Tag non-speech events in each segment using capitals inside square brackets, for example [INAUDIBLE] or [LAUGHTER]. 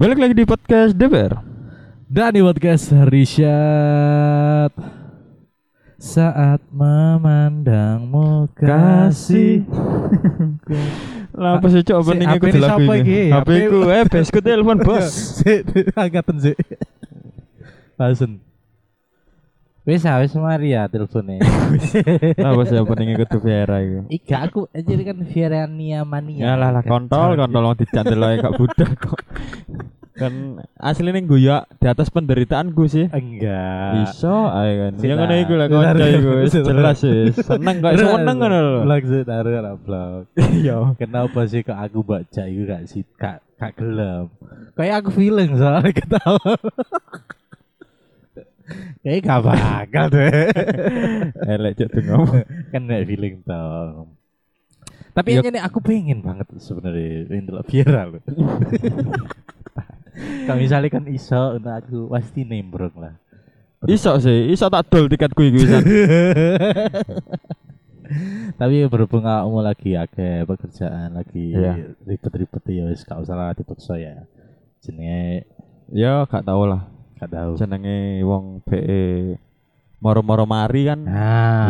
Balik lagi di podcast DPR. Dan di podcast Rishad Saat memandangmu kasih Lah apa sih cok opening Si, aku lagu siapa ini. iki? HP ku eh besku telepon bos. Angkatan sih Langsung Wis ah, wis mari ya teleponnya [LAUGHS] Apa sih opening kudu Vera iku. Ika aku aja kan Virania Mania Ya lah lah kontol kontol wong dicantel ae kak budak kok. Kan aslinya guyak di atas penderitaanku sih. Enggak Iso ae kan. Sita. Ya ngono iku lah kanca iku jelas wis. Seneng kok seneng ngono lho. Vlog sih taruh lah vlog Iya. Kenapa sih kok aku baca itu gak sih kak kak gelem? Kayak aku feeling soalnya ketawa. Kayak gak bakal deh. Elek cok tuh ngomong. kan gak feeling toh. Tapi Ya. aja nih aku pengen banget sebenarnya Indra viral Kalau misalnya kan iso untuk aku pasti nembrong lah. Iso sih, iso tak dol tiketku iku wisan. [LAUGHS] Tapi berhubung kamu lagi akeh pekerjaan lagi Iya. ribet-ribet ya wis gak usah lah dipaksa ya. Jenenge Ya gak tau lah. gak tahu. jenenge wong BE moro-moro mari kan ya gak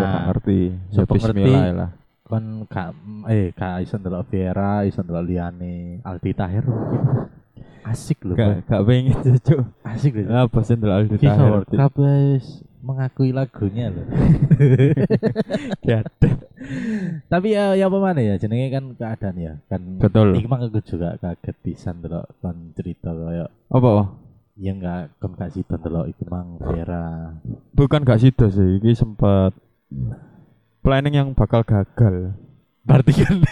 Nah, ngerti ya ngerti? bismillah lah kon kak eh kak iso ndelok Viera, iso ndelok Liane, Aldi Tahir. Asik loh. gak gak pengen cucu Asik loh. apa sih ndel Aldi Kita Tahir kabeh mengakui lagunya loh. [LAUGHS] Tapi ya ya apa mana ya jenenge kan keadaan ya. Kan betul Iki mah aku juga kaget pisan ndelok kon cerita kayak apa ya enggak kon gak sida ndelok iku mang Vera. bukan gak sido sih ini sempat planning yang bakal gagal Berarti kan [LAUGHS]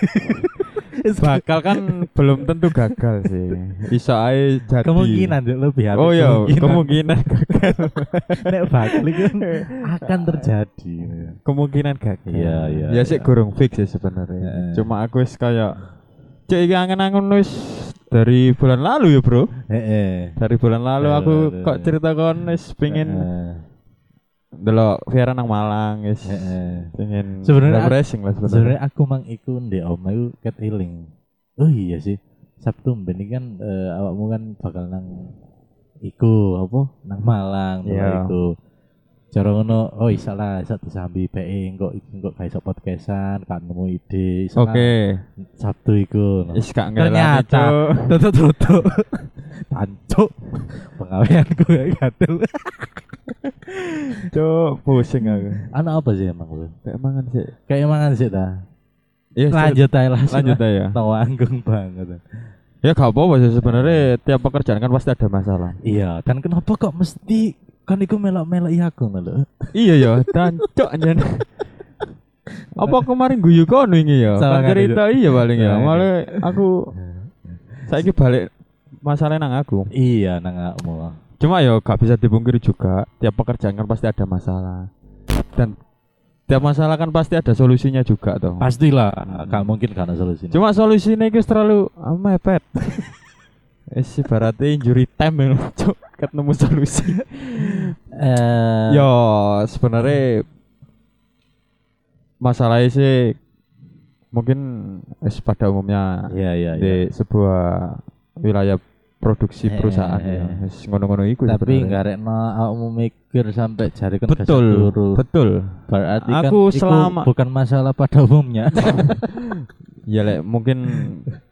bakal kan belum tentu gagal sih. Iso ae jadi. Kemungkinan lebih hati oh iya kemungkinan. gagal. [LAUGHS] Nek bakal itu kan akan terjadi. kemungkinan gagal. Iya, iya, ya sih iya. kurang fix sih sebenarnya. Cuma aku wis kayak cek iki angen-angen wis dari bulan lalu ya bro. Heeh. dari bulan lalu aku kok cerita kon wis pengen delok Viera nang Malang wis Heeh. pengen Sebenarnya aku- refreshing lah sebenarnya Sebenarnya aku mang iku ndek oma iku ket eling. Oh iya sih. Sabtu ben iki kan eh, awakmu kan bakal nang iku apa? Nang Malang Iya. iku. Cara ngono, oh isa lah, isa disambi PE engko iku engko gak iso podcastan, kan nemu ide. oke Sabtu iku. wis gak ngelani Ternyata tutup tutup. [LAUGHS] Tancuk. Pengaweanku gak gatel. [LAUGHS] Cuk, pusing aku Ana apa sih emang lu? kayak mangan sih Kayak mangan sih ta. Iya, Lanjut aja lah. lanjut aja [LAUGHS] Tawanggung banget. ya gak apa-apa sih sebenarnya tiap pekerjaan kan pasti ada masalah Iya, kan kenapa kok mesti kan iku melok-melok iya aku ngelok. iya ya dan cok anjen [LAUGHS] apa kemarin guyu kono ini ya kan kan cerita iya paling ya malah aku [LAUGHS] saya balik masalahnya nang aku Iya, nang awakmu. Cuma ya gak bisa dipungkiri juga tiap pekerjaan kan pasti ada masalah dan tiap masalah kan pasti ada solusinya juga toh Pastilah, gak mungkin karena solusi. cuma solusinya itu terlalu ah, mepet [LAUGHS] Es ibaratnya injury time ya, cok ketemu solusi. eh Yo, sebenarnya masalahnya sih mungkin es pada umumnya Iya, iya, iya. di sebuah wilayah produksi Eh, perusahaan eh, ya. Wis ngono-ngono iku Tapi enggak rekno awakmu mikir sampai jari kan betul, turu. betul. Berarti Aku kan selama- bukan masalah pada umumnya. [LAUGHS] Ya lek mungkin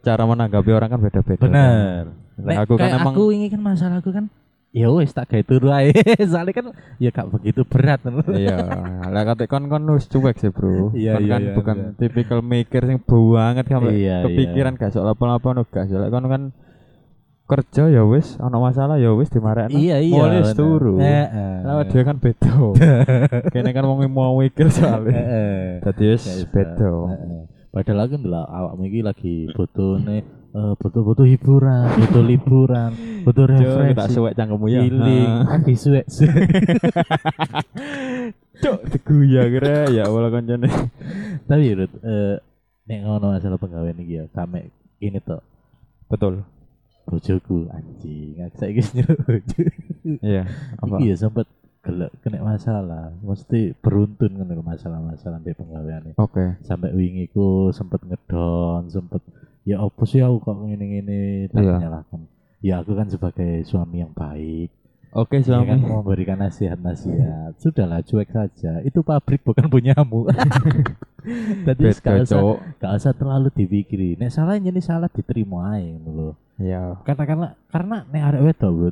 cara menanggapi orang kan beda-beda. Bener. Lek Nek aku kan kayak emang aku ini kan masalahku kan ya wis tak gawe turu ae. [LAUGHS] Soalnya kan ya gak begitu berat. Iya, lek kate kon kon wis cuek sih, Bro. Iya, iya, kan iya, bukan iya. tipikal maker sing banget kan lek Iya, kepikiran gak sok apa-apa no gak sok lek kon kan kerja ya wis ana masalah ya wis dimarekno. Iya, iya. Mulai turu. Heeh. Lah dia kan beda. [LAUGHS] Kene kan wong mau mikir soalnya. Heeh. Dadi wis beda. Padahal kan ndelok awakmu iki lagi butuh nih butuh-butuh hiburan, butuh liburan, butuh Cuk, tak refreshing. suwek cangkemmu ya. Healing, [LAUGHS] kan disuwek. [LAUGHS] Cuk, teguya kira ya Allah kancane. Tapi Rut, eh nek ngono masalah penggawean iki ya, kame ini tuh Betul. Bojoku anjing, saya guys. Iya, apa? Iki ya sempat gelek kena masalah, mesti beruntun kan lho masalah-masalah di penggawean Oke. sampai wingi ku sempet ngedon, sempet ya opo sih aku kok ngene-ngene tak Iya. nyalahkan. ya aku kan sebagai suami yang baik Oke, ya kan suami. memberikan nasihat-nasihat sudahlah cuek saja itu pabrik bukan punyamu [LAUGHS] tadi gak usah gak usah terlalu dipikirin nek salah ini salah diterima aja ngono lho Ya. karena nek arek wedok bro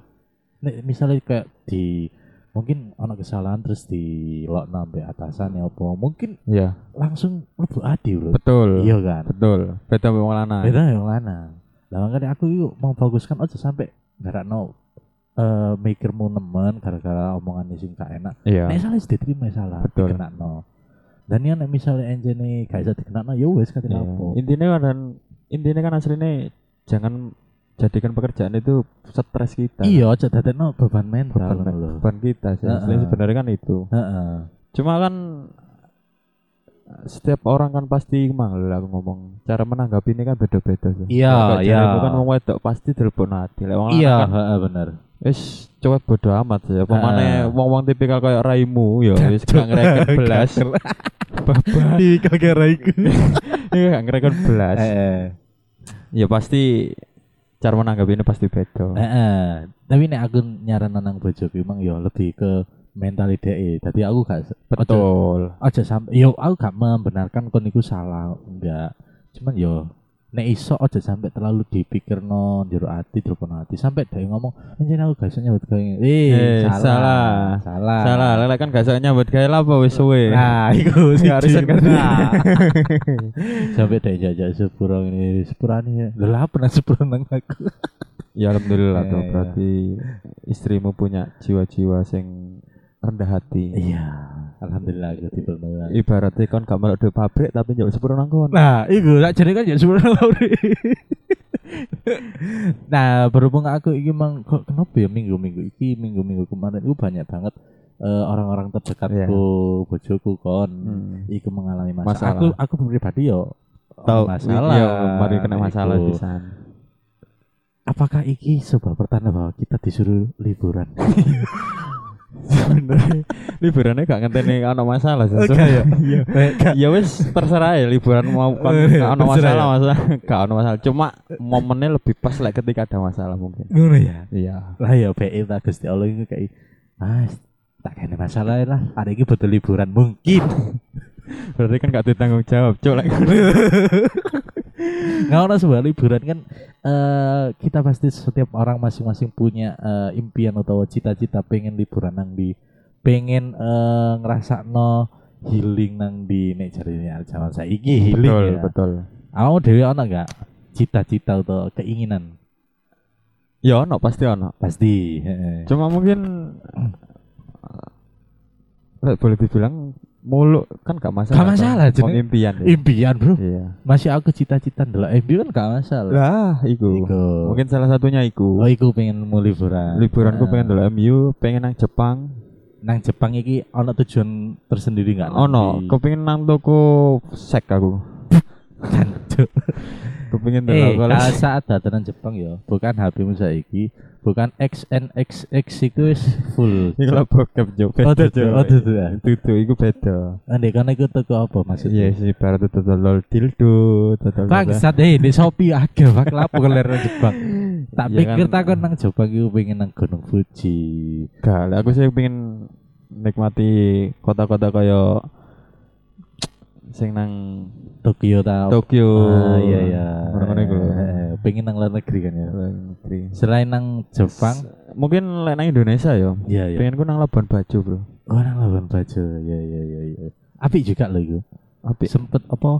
nek misalnya kayak di mungkin anak kesalahan terus di lock sampai atasan ya apa mungkin Ya, langsung lebih adi bro betul. iya kan Betul. Beda wong lanang. beda yang mana lah makanya aku yuk mau fokuskan aja sampai gara no eh mikirmu nemen gara-gara omongan sing gak enak Iya. nek salah diterima salah Betul. dikena no dan ya nek misalnya enjene gak bisa dikena no ya wes kate Iya. apa Intinya kan intinya kan aslinya jangan jadikan pekerjaan itu stres kita. iya aja dadekno beban mental Beban, lho beban kita sih. Aslinya Heeh. sebenarnya kan itu. heeh Cuma kan setiap orang kan pasti mang lho aku ngomong cara menanggapi ini kan beda-beda sih. Iya, iya. jarimu kan wong wedok pasti telepon hati. Lek wong iya kan heeh bener wis coba bodo amat ya. Pemane wong-wong tipikal kayak raimu ya wis gak ngereken belas. Bapak di kagak iku iya gak ngereken belas. heeh Ya pasti cara menanggapi ini pasti beda. heeh tapi nek aku nyaran nang bojoku emang ya lebih ke mental ide tadi aku gak Betul. aja sampai yo aku gak membenarkan kon iku salah enggak cuman yo nek iso aja sampai terlalu dipikirno jero ati telepon hati sampai dia ngomong anjir aku gak iso nyambut gawe eh, salah salah. salah Salah, lelek kan gak usah nyambut gawe lah apa wis suwe. nah iku [LAUGHS] siji. arisan kan. Nah. [LAUGHS] sampai dia jajak sepuro ini sepurane lho lah pernah sepuro nang aku Ya alhamdulillah [LAUGHS] Iya, tuh iya. berarti istrimu punya jiwa-jiwa sing rendah hati. iya alhamdulillah aku diperlukan Ibaratnya kan gak melok di pabrik tapi njok sepuro nang kono. Nah, iku tak jadi kan ya sebenarnya Lauri. nah, berhubung aku iki mang kok kenapa ya minggu-minggu iki minggu-minggu kemarin itu banyak banget eh, orang-orang terdekatku, bojoku kon Hmm. iku mengalami masalah. Masalah. Aku aku pribadi yo Tahu masalah. Iya, mari kena masalah iku. pisan. Apakah iki sebuah pertanda bahwa kita disuruh liburan? [LAUGHS] Sebenarnya liburannya gak ngenteni ana masalah sih. Oke, ya. Iya. Ya wis terserah ya liburan mau iya, gak ana masalah ya. masalah. Gak ana masalah. Cuma momennya lebih pas lah ketika ada masalah mungkin. Ngono ya. Iya. Lah ya BE tak Gusti Allah itu kayak Mas, tak kene masalah lah. Hari ini betul liburan mungkin. [LAUGHS] Berarti kan gak ditanggung jawab, lek [LAUGHS] Nggak ono sebuah liburan kan eh kita pasti setiap orang masing-masing punya eh, impian atau cita-cita pengen liburan nang di pengen eh, ngerasa no healing nang di nek jarine zaman saiki healing Betul, ya. betul. Awakmu dhewe enggak cita-cita atau keinginan? Ya ono pasti ono. Pasti. Cuma mungkin eh, boleh dibilang muluk kan gak masalah. Gak masalah, Mau jeneng- impian. ya. Impian, Bro. Iya. Masih aku cita-cita ndelok MU kan gak masalah. Lah, iku. Iku. Mungkin salah satunya iku. Oh, iku pengen mau liburan. Liburanku Heeh. pengen dulu MU, pengen nang Jepang. nang Jepang iki ono tujuan tersendiri enggak? Ono, kepengin nang toko sek aku. [LAUGHS] Jancuk. Kepengin Eh, dulu kalau saat dataran Jepang ya, bukan HP-mu saiki, bukan XNXX iku wis full. [LAUGHS] Iku lah bokep. Oh, tutu, oh, tutu, ya. Tutu, iku beda. Andai kan iku teko apa maksudnya? Iya sih, itu dodol dildo, dodol Bangsat eh di Shopee agak bak lapo keler Jepang. [LAUGHS] Tak Iya pikir kan. takon nang Jepang iku pengen nang Gunung Fuji. Gak, aku sih pengen nikmati kota-kota kaya sing nang Tokyo ta. Tokyo. Ah, iya iya. Ngono-ngono iku lho. Eh, Pengen nang luar negeri kan ya. Luar negeri. Selain nang Jepang, Mungkin lek nang Indonesia ya. iya iya. Pengen ku nang Labuan Bajo, Bro. Oh nang Labuan Bajo. Iya iya iya iya. Apik juga lho iku. Apik. Sempet apa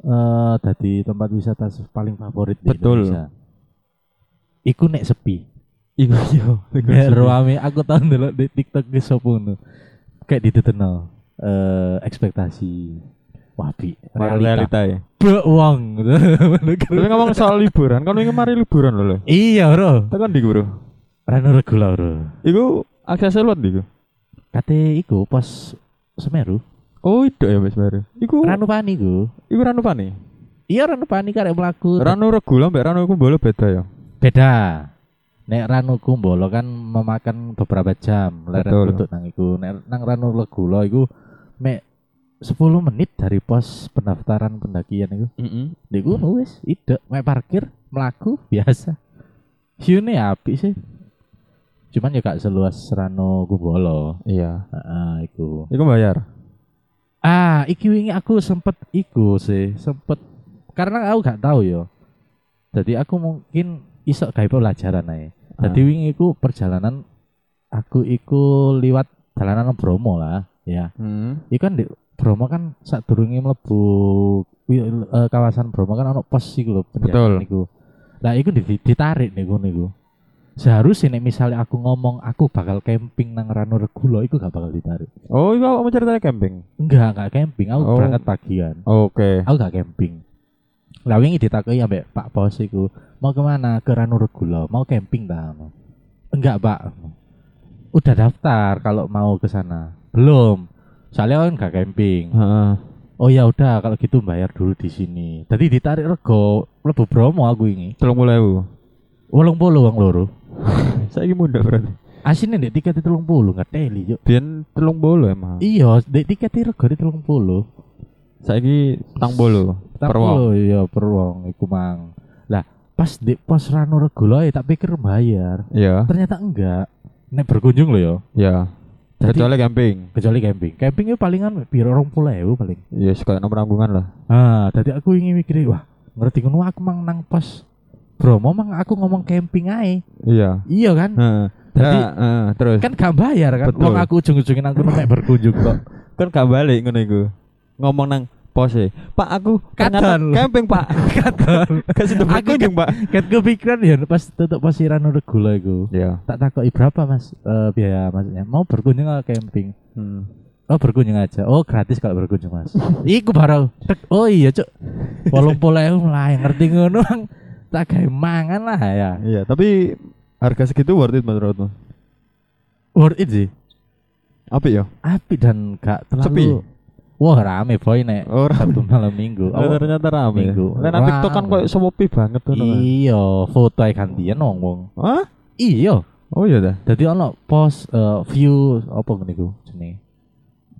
eh tadi tempat wisata paling favorit di Betul. Indonesia. Iku nek sepi. Iku yo. iku Nek rame aku tau ndelok di TikTok ki sapa ngono. Kayak ditetenno eh ekspektasi. Wah, bi. Realita. Realita. ya. Bek wong. [LAUGHS] Tapi ngomong soal liburan, kan ingin mari liburan loh. lho. Iya, Bro. Tekan di bro. Rano regular, Bro. Iku aksesnya luat di Kate iku pos Semeru. Oh itu ya wis baru. Iku Ranu Pani ku. iku ranu pani. Iya Ranu Pani karek mlaku. Ranu regula mbak ranu kumbolo beda ya. Beda. Nek Ranu Kumbolo kan memakan beberapa jam leren Betul. untuk nang iku. Nek nang Ranu Legula iku mek 10 menit dari pos pendaftaran pendakian iku. Heeh. Niku wis ide mek parkir mlaku [LAUGHS] biasa. Hiune apik sih. Cuman ya gak seluas Rano Gubolo. Iya. Heeh, iku. Iku bayar. Ah, iki wingi aku sempet iku sih, sempet karena aku gak tahu yo. Jadi aku mungkin iso gawe pelajaran ae. Jadi Ah. wingi iku perjalanan aku iku liwat jalanan Bromo lah, ya. Hmm. Iku kan di Bromo kan saat durunge mlebu wi- eh, kawasan Bromo kan ono pos iku lho Betul. penjagaan iku. Lah iku di- ditarik niku niku. Seharusnya nek misalnya aku ngomong aku bakal camping nang Rano Regulo iku gak bakal ditarik. Oh, iku kamu ceritanya camping. Enggak, enggak camping. Aku Oh. berangkat pagian. Oke. Aku gak camping. Lah wingi ditakoki ambek Pak Pos iku, mau ke mana? Ke Rano Regulo. Mau camping ta? Enggak, Pak. Udah daftar kalau mau ke sana. Belum. Soalnya kan gak camping. Heeh. Oh ya udah kalau gitu bayar dulu di sini. Tadi ditarik rego lebu Bromo aku ini. 30.000. Wolong puluh wong loro. [LAUGHS] Saiki muda berarti. Asine ndek tiket itu telung puluh nggak teli yuk. Biyen 30 emang. Iya, ndek tiket itu rego telung puluh. Saiki 40 per wong. Iya per wong iku mang. Lah pas di pos Rano ya tak pikir bayar. Iya. Ternyata enggak. Nek berkunjung loh ya. Iya. Jadi- Kecuali camping. Kecuali camping. Camping itu palingan piro rong puluh ewu paling. Iya, suka nomor ranggungan lah. Ah, tadi aku ingin mikir wah ngerti ngono aku mang nang pos Bromo mang aku ngomong camping ae. Iya. Iya kan? Heeh. Jadi Ya, heeh, terus kan gak bayar kan. Wong aku ujung-ujungin aku nek berkunjung kok. kan gak balik ngono iku. Ngomong nang pos e. Pak aku Kadal. camping, Pak. [LAUGHS] Kadang Kasih Aku berkunjung, Pak. kan kepikiran ya pas tutup pos Rano Regulo iku. Iya. Tak takoki berapa Mas eh, biaya maksudnya? Mau berkunjung ke camping? Hmm. Oh berkunjung aja. Oh gratis kalau berkunjung mas. Iku baru. Oh iya cuk. Walau pola lah ngerti ngono. Tak kayak mangan lah ya. Iya, tapi harga segitu worth it menurutmu? Worth it sih. Apa ya? Api dan gak terlalu. Sepi? Wah rame boy nek. Oh, rame. Sabtu malam minggu. Oh, ternyata rame. Minggu. Lah nang TikTok kan koyo sepi banget tuh. iya foto ae gantian wong. Hah? Iya. Oh iya dah. Jadi ono post eh, view apa meniku jenenge.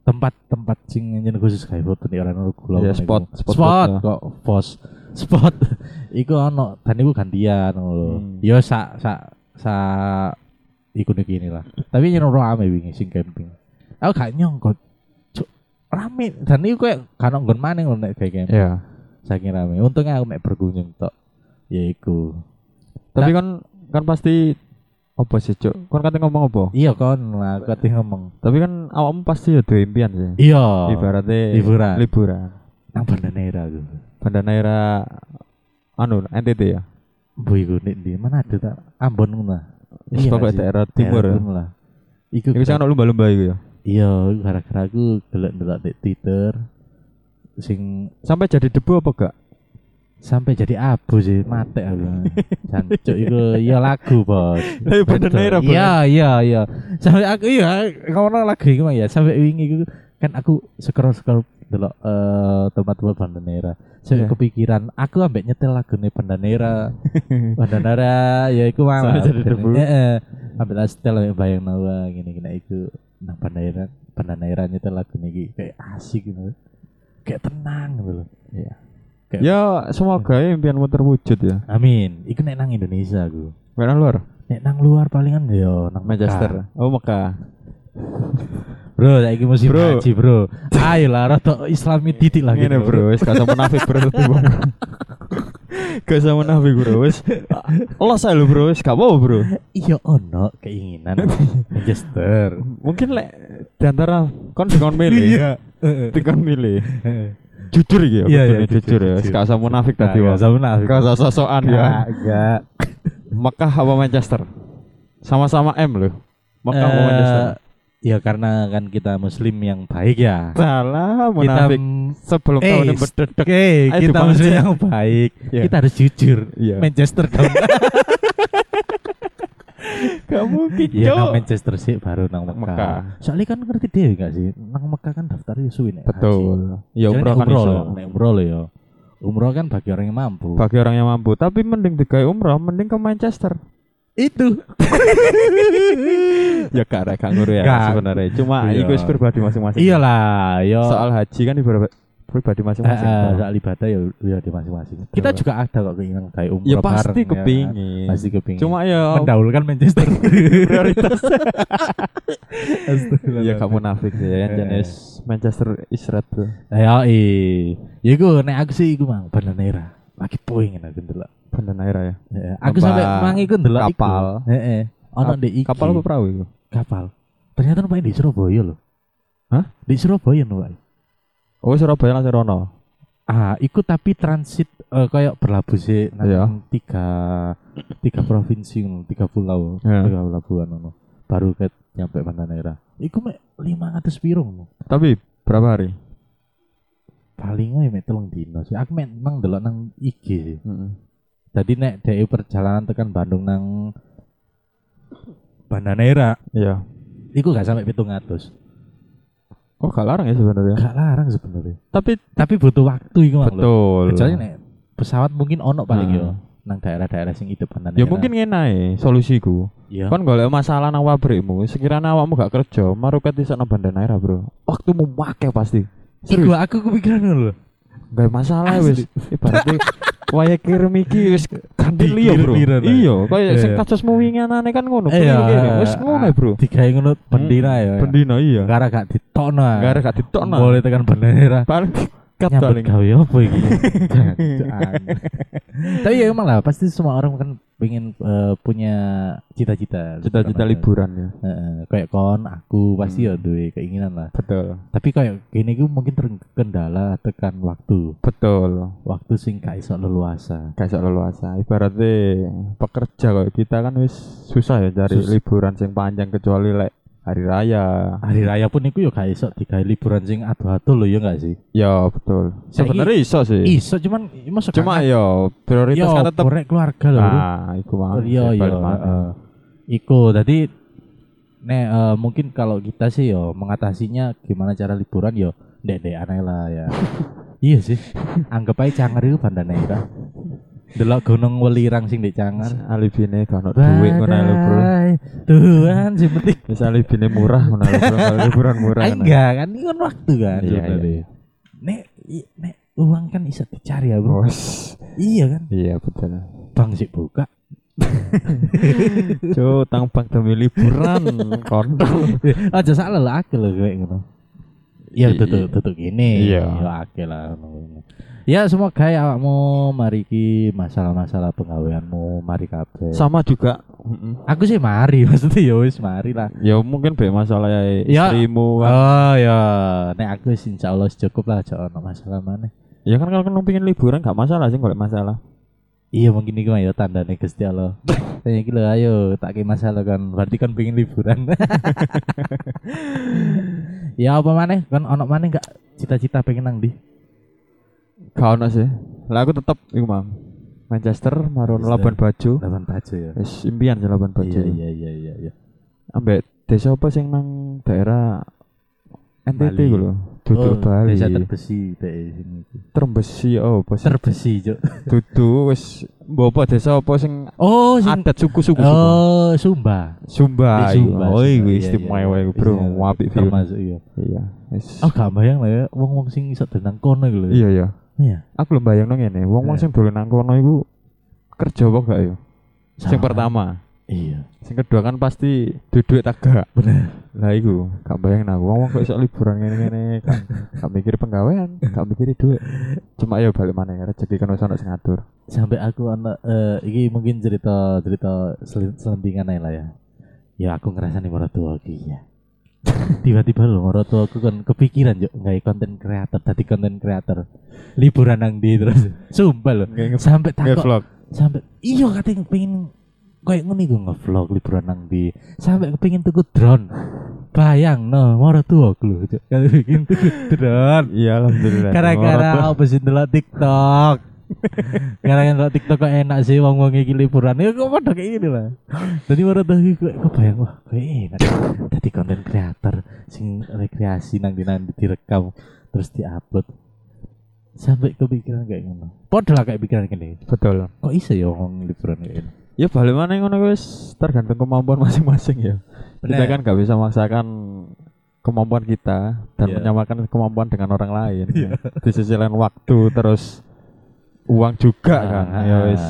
Tempat-tempat sing nyen khusus kayak foto nih orang. Iya, ngene spot, iku. spot spot kok post spot. [LAUGHS] iku ono dan iku gantian ngono. Hmm. Yo sak sak sak iku nih gini lah. Tapi nyen rame wingi sing camping. Aku gak nyongkot. Rame dan iku kayak kan nggon maning lho nek kayak camping. Iya. Saking rame. Untungnya aku mek berkunjung tok. Ya iku. Tapi kan kan pasti apa sih, Cuk? Kon kate ngomong apa? Iya kon lah, aku kate ngomong. Tapi kan awakmu pasti ya duwe impian sih. Iya. Ibaratnya Liburan. Liburan. nang Bandanera aku. Banda Naira anu NTT ya. Bu iku nek ndi mana ada tak Ambon ngono. Wis Iya pokoknya sih. daerah timur ya. ngono lah. Iku Iku sing ono lumba-lumba iku ya. Iya, gara-gara aku delok-delok di Twitter sing Sampai jadi debu apa gak? sampai jadi abu sih mate aku. [LAUGHS] Jancuk iku iya lagu, Bos. Lah Banda Betul. Naira Bos. Iya, iya, iya. Sampai aku iya ngomong lagu iku mah ya. Sampai wingi iku kan aku scroll-scroll delok eh tempat-tempat Bandanera. Saya Iya. kepikiran aku ambek nyetel lagune Bandanera. [LAUGHS] Bandanera ya iku mah. Sampai jadi debu. Heeh. Ambek setel bayang nawa gini-gini iku nang Bandanera. Bandanera nyetel lagu iki kayak asik gitu. Kayak tenang gitu loh. Iya. Kayak- Ya semoga ya impianmu terwujud ya. Amin. Iku nek nang Indonesia aku. Mana luar? Nek nang luar palingan yo nang Manchester. Oh Mekah. [LAUGHS] Bro, saiki musim Bro. haji, Bro. Ayo lah rada islami titik lagi. Ngene bro, wis gak usah munafik [LAUGHS] bro. Gak usah munafik bro, wis. Los ae lho bro, wis gak apa bro. Iya ono keinginan Manchester. Mungkin lek di antara kon dikon milih, dikon milih. [LAUGHS] Jujur iki ya, Iya, iya, jujur ya. Gak usah munafik Nah, tadi gak wong. usah munafik. Gak usah sosokan ya. enggak. Mekah apa Manchester? Sama-sama M loh. Mekah apa Eh, Manchester? Ya karena kan kita muslim yang baik ya. Salah Kita munafik. Sebelum Eh, tahun berdedek. Oke, Ayo kita dibaca. muslim yang baik. Iya. Kita harus jujur. Iya. [LAUGHS] Manchester dong. Gak mungkin, Iya, nang. Manchester sih baru nang Mekah. Mekah. Soalnya kan ngerti dia enggak sih? Nang Mekah kan daftarnya suwi nek. haji. Betul. Ya umroh kan umroh iso. nek umroh loh ya. Umroh kan bagi orang yang mampu. Bagi orang yang mampu, tapi mending digawe umroh, mending ke Manchester. Itu. [LAUGHS] ya gak ada gak nguru ya Gak. sebenarnya. Cuma Iya. itu wis pribadi masing-masing. Iyalah, yo. Soal haji kan ibarat pribadi Eh, masing-masing. eh, Bang. soal ibadah ya ya di masing-masing. Kita juga ada kok keinginan kayak umroh ya pasti bareng, ya kan? kepingin. Pasti kepingin. Cuma ya mendahulukan Manchester. [LAUGHS] prioritas. Ya kamu nafik sih ya Eh. jenis Manchester is red bro. Ya i. Ya iku nek aku sih iku mang Bandanera. Lagi pengen aku ndelok. Banda Naira ya. Heeh. Aku Numpak sampai mang iku ndelok kapal. Heeh. Ono Kap- ndek iki. Kapal apa perahu itu? Kapal. Ternyata numpak di Surabaya loh. Hah? Di Surabaya numpak. Oh Surabaya langsung rono. Ah, ikut tapi transit eh, kayak berlabuh sih nang Iya. tiga tiga provinsi tiga pulau, Iya. tiga pelabuhan ngono. Baru ke nyampe Bandanera. Iku mek 500 piro ngono. Tapi berapa hari? Paling mek telung dino sih. Aku mek nang delok nang IG sih. Heeh. Jadi nek DE perjalanan tekan Bandung nang Bandanera, Iya. iku gak sampai 700. Oh gak larang ya sebenarnya. Gak larang sebenarnya. Tapi Tapi butuh waktu iku mang betul. Kecuali nek pesawat mungkin ono paling yo nang daerah-daerah sing itu Bandanera. Ya mungkin ngene solusiku. Iya. Kan golek masalah nang pabrikmu, sekiranya awakmu gak kerja, maruket iso nang Banda Naira, Bro. Waktumu make pasti. Iku Serius, aku kepikiran lho. gak masalah wis. Ibaratnya [LAUGHS] waya kirim iki wis ganti liya, Bro. Iya, kaya sing Iya. kasusmu winginane kan ngono. Iya. Wis ngono, Bro. Digawe ngono bendera ya. Bendina iya. Gara gak ditokno. Gara gak ditokno. Boleh tekan bendera. Paling Nyambut paling. gawe apa iki? [LAUGHS] Tapi ya lah pasti semua orang kan pengen eh, punya cita-cita. Cita-cita Liburan ya. Heeh, kayak kon, aku pasti Hmm. ya duwe keinginan lah. Betul. Tapi kayak gini gue mungkin terkendala tekan waktu. Betul. Waktu sing gak iso leluasa. Gak iso leluasa. Ibaratnya pekerja kok kita kan wis susah ya cari Sus- liburan sing panjang kecuali lek hari raya. Hari raya pun iku ya gak iso digawe liburan sing adu-adu lho ya gak sih? Ya betul. Sebenarnya iso sih. Iso cuman masuk Cuma ya prioritas Yo, kan tetep korek keluarga lho. Bro. Nah, iku mah. Iya sing iya. mana. heeh. Iku tadi nek eh, mungkin kalau kita sih yo mengatasinya gimana cara liburan yo dek-dek aneh lah ya. [LAUGHS] iya sih. Anggap aja Cangar itu Bandanera. Delok gunung welirang sing di Cangar. Alibine gak ono duit ngono lho, Bro. Tuhan sing penting. Wis alibine murah ngono lho, Bro. Liburan murah. Ah, enggak kan ini kan waktu kan. Iya, iya. Nek nek uang kan bisa dicari ya, Bro. Bos. Iya kan. Iya betul. Bang sih buka. [LAUGHS] Cuk, tang bang demi liburan kontol. [LAUGHS] Aja salah lah akeh lho kayak ngono. Ya I- tutup iya. tutup gini. Iya. Ya akeh lah. Ya semoga ya awakmu mari ki masalah-masalah penggaweanmu mari kabeh. Sama juga. Aku sih mari [LAUGHS] maksudnya ya wis mari lah. Ya mungkin be masalah Ya. istrimu kan. Oh ya, nek aku sih insya Allah cukup lah aja ono masalah mana. Ya kan kalau kamu pengen liburan gak masalah sih kalau masalah. Iya mungkin mah ya tanda nih Gusti Allah. [LAUGHS] Tanya iki lho ayo tak ke masalah kan berarti kan pengen liburan. [LAUGHS] ya apa maneh kan ono maneh enggak cita-cita pengen nang di? Gak ono sih. Lah aku tetep iku mang. Manchester marono Manchester. Labuan Bajo. Lawan baju ya. Wis impian sih Labuan Bajo. Iya iya iya iya iya. Ambek desa apa sing nang daerah NTT iku lho. Duduk Bali. Desa terbesi teh sini. Terbesi oh apa sih? Terbesi, Cuk. Dudu wis mbok apa desa apa sing Oh, sing adat suku-suku suku. Oh, Sumba. Sumba. Iku. Sumba. Oh iku iya, istimewa iya. iku, Bro. Iya, Apik. Termasuk iya. Iya. Wis. Oh, gak bayang lah ya wong-wong sing iso tenang kono iku lho. Iya ya. Iya. Aku lho bayangno ngene, wong-wong Eh. sing dolen nang kono iku kerja apa gak ya? Sing pertama. Iya. Sing kedua kan pasti duduk tagak. Bener. Lah iku, gak bayang aku wong kok iso liburan ngene-ngene kan. Gak mikir penggawean, gak mikir duit. Cuma ya balik mana ya rezeki kan wis ono sing ngatur. Sampai aku anak eh iki mungkin cerita cerita sel- selentingan aja lah ya. Ya aku ngerasa nih tua aku ya. Tiba-tiba loh tua aku kan kepikiran yuk nggak konten kreator tadi konten kreator. Liburan nang di terus sumpah loh sampai takut vlog. sampai iya katanya pengen kayak ngono iku nge-vlog liburan nang di sampai kepengin tuku drone. Bayang no moro tua aku kalau bikin tuku drone. Iya alhamdulillah. gara-gara Orang apa sih TikTok gara-gara ndelok TikTok kok enak sih wong-wong iki liburan ya kok padha kayak gini lah jadi moro tuh iki kok kebayang wah kayak enak dadi konten kreator sing rekreasi nang nang direkam terus diupload sampai kepikiran kayak ngono padha lah kayak pikiran gini betul. kok iso ya wong liburan kayak gini Ya balik mana ngono wis tergantung kemampuan masing-masing ya. Kita Bener. kan gak bisa maksakan kemampuan kita dan Iya. menyamakan kemampuan dengan orang lain. ya. Di sisi lain waktu terus uang juga kan. Ah, Ya ah. wis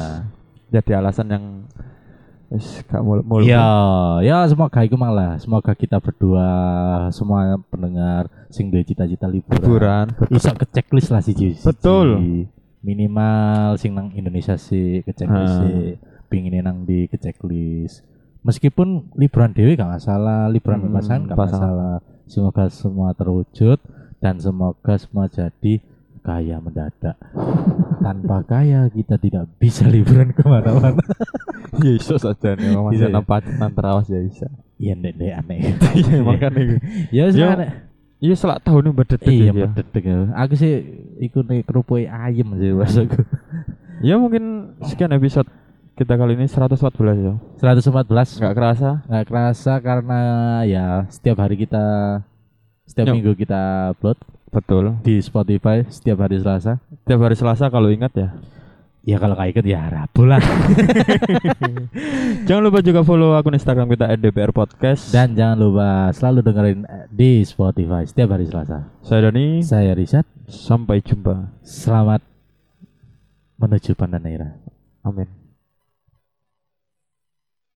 jadi alasan yang wis gak mul mul Ya, ya semoga itu malah. Semoga kita berdua semua pendengar sing duwe cita-cita liburan. liburan. Iso ke checklist lah sih Betul. Minimal sing nang Indonesia sih ke checklist Ah. sih. Pingin nang di ke checklist. Meskipun liburan dewe gak masalah, liburan Hmm, pasangan gak pasangan. masalah. Semoga semua terwujud dan semoga semua jadi kaya mendadak. Tanpa kaya kita tidak bisa liburan ke mana-mana. [LAUGHS] Ya iso saja nih Mas Bisa ya? nampak nang terawas ya bisa. Iya nek nek aneh. [LAUGHS] Iya makanya iku. Ya wis Ya, aneh. Iya selak tahun ini berdetik Iya ya. bededek ya. Aku sih ikut nih kerupuk ayam sih maksudku. [LAUGHS] Ya mungkin sekian episode kita kali ini 114 ya. 114 Enggak kerasa. nggak kerasa karena ya setiap hari kita setiap minggu kita upload Betul. di Spotify setiap hari Selasa. Tiap hari Selasa kalau ingat ya. Ya kalau nggak ikut ya Rabu lah. [LAUGHS] Jangan lupa juga follow akun Instagram kita @dpr podcast Dan jangan lupa selalu dengerin eh, di Spotify setiap hari Selasa. saya Dani. Saya Risat. Sampai jumpa. Selamat menuju Pandanera. Amin.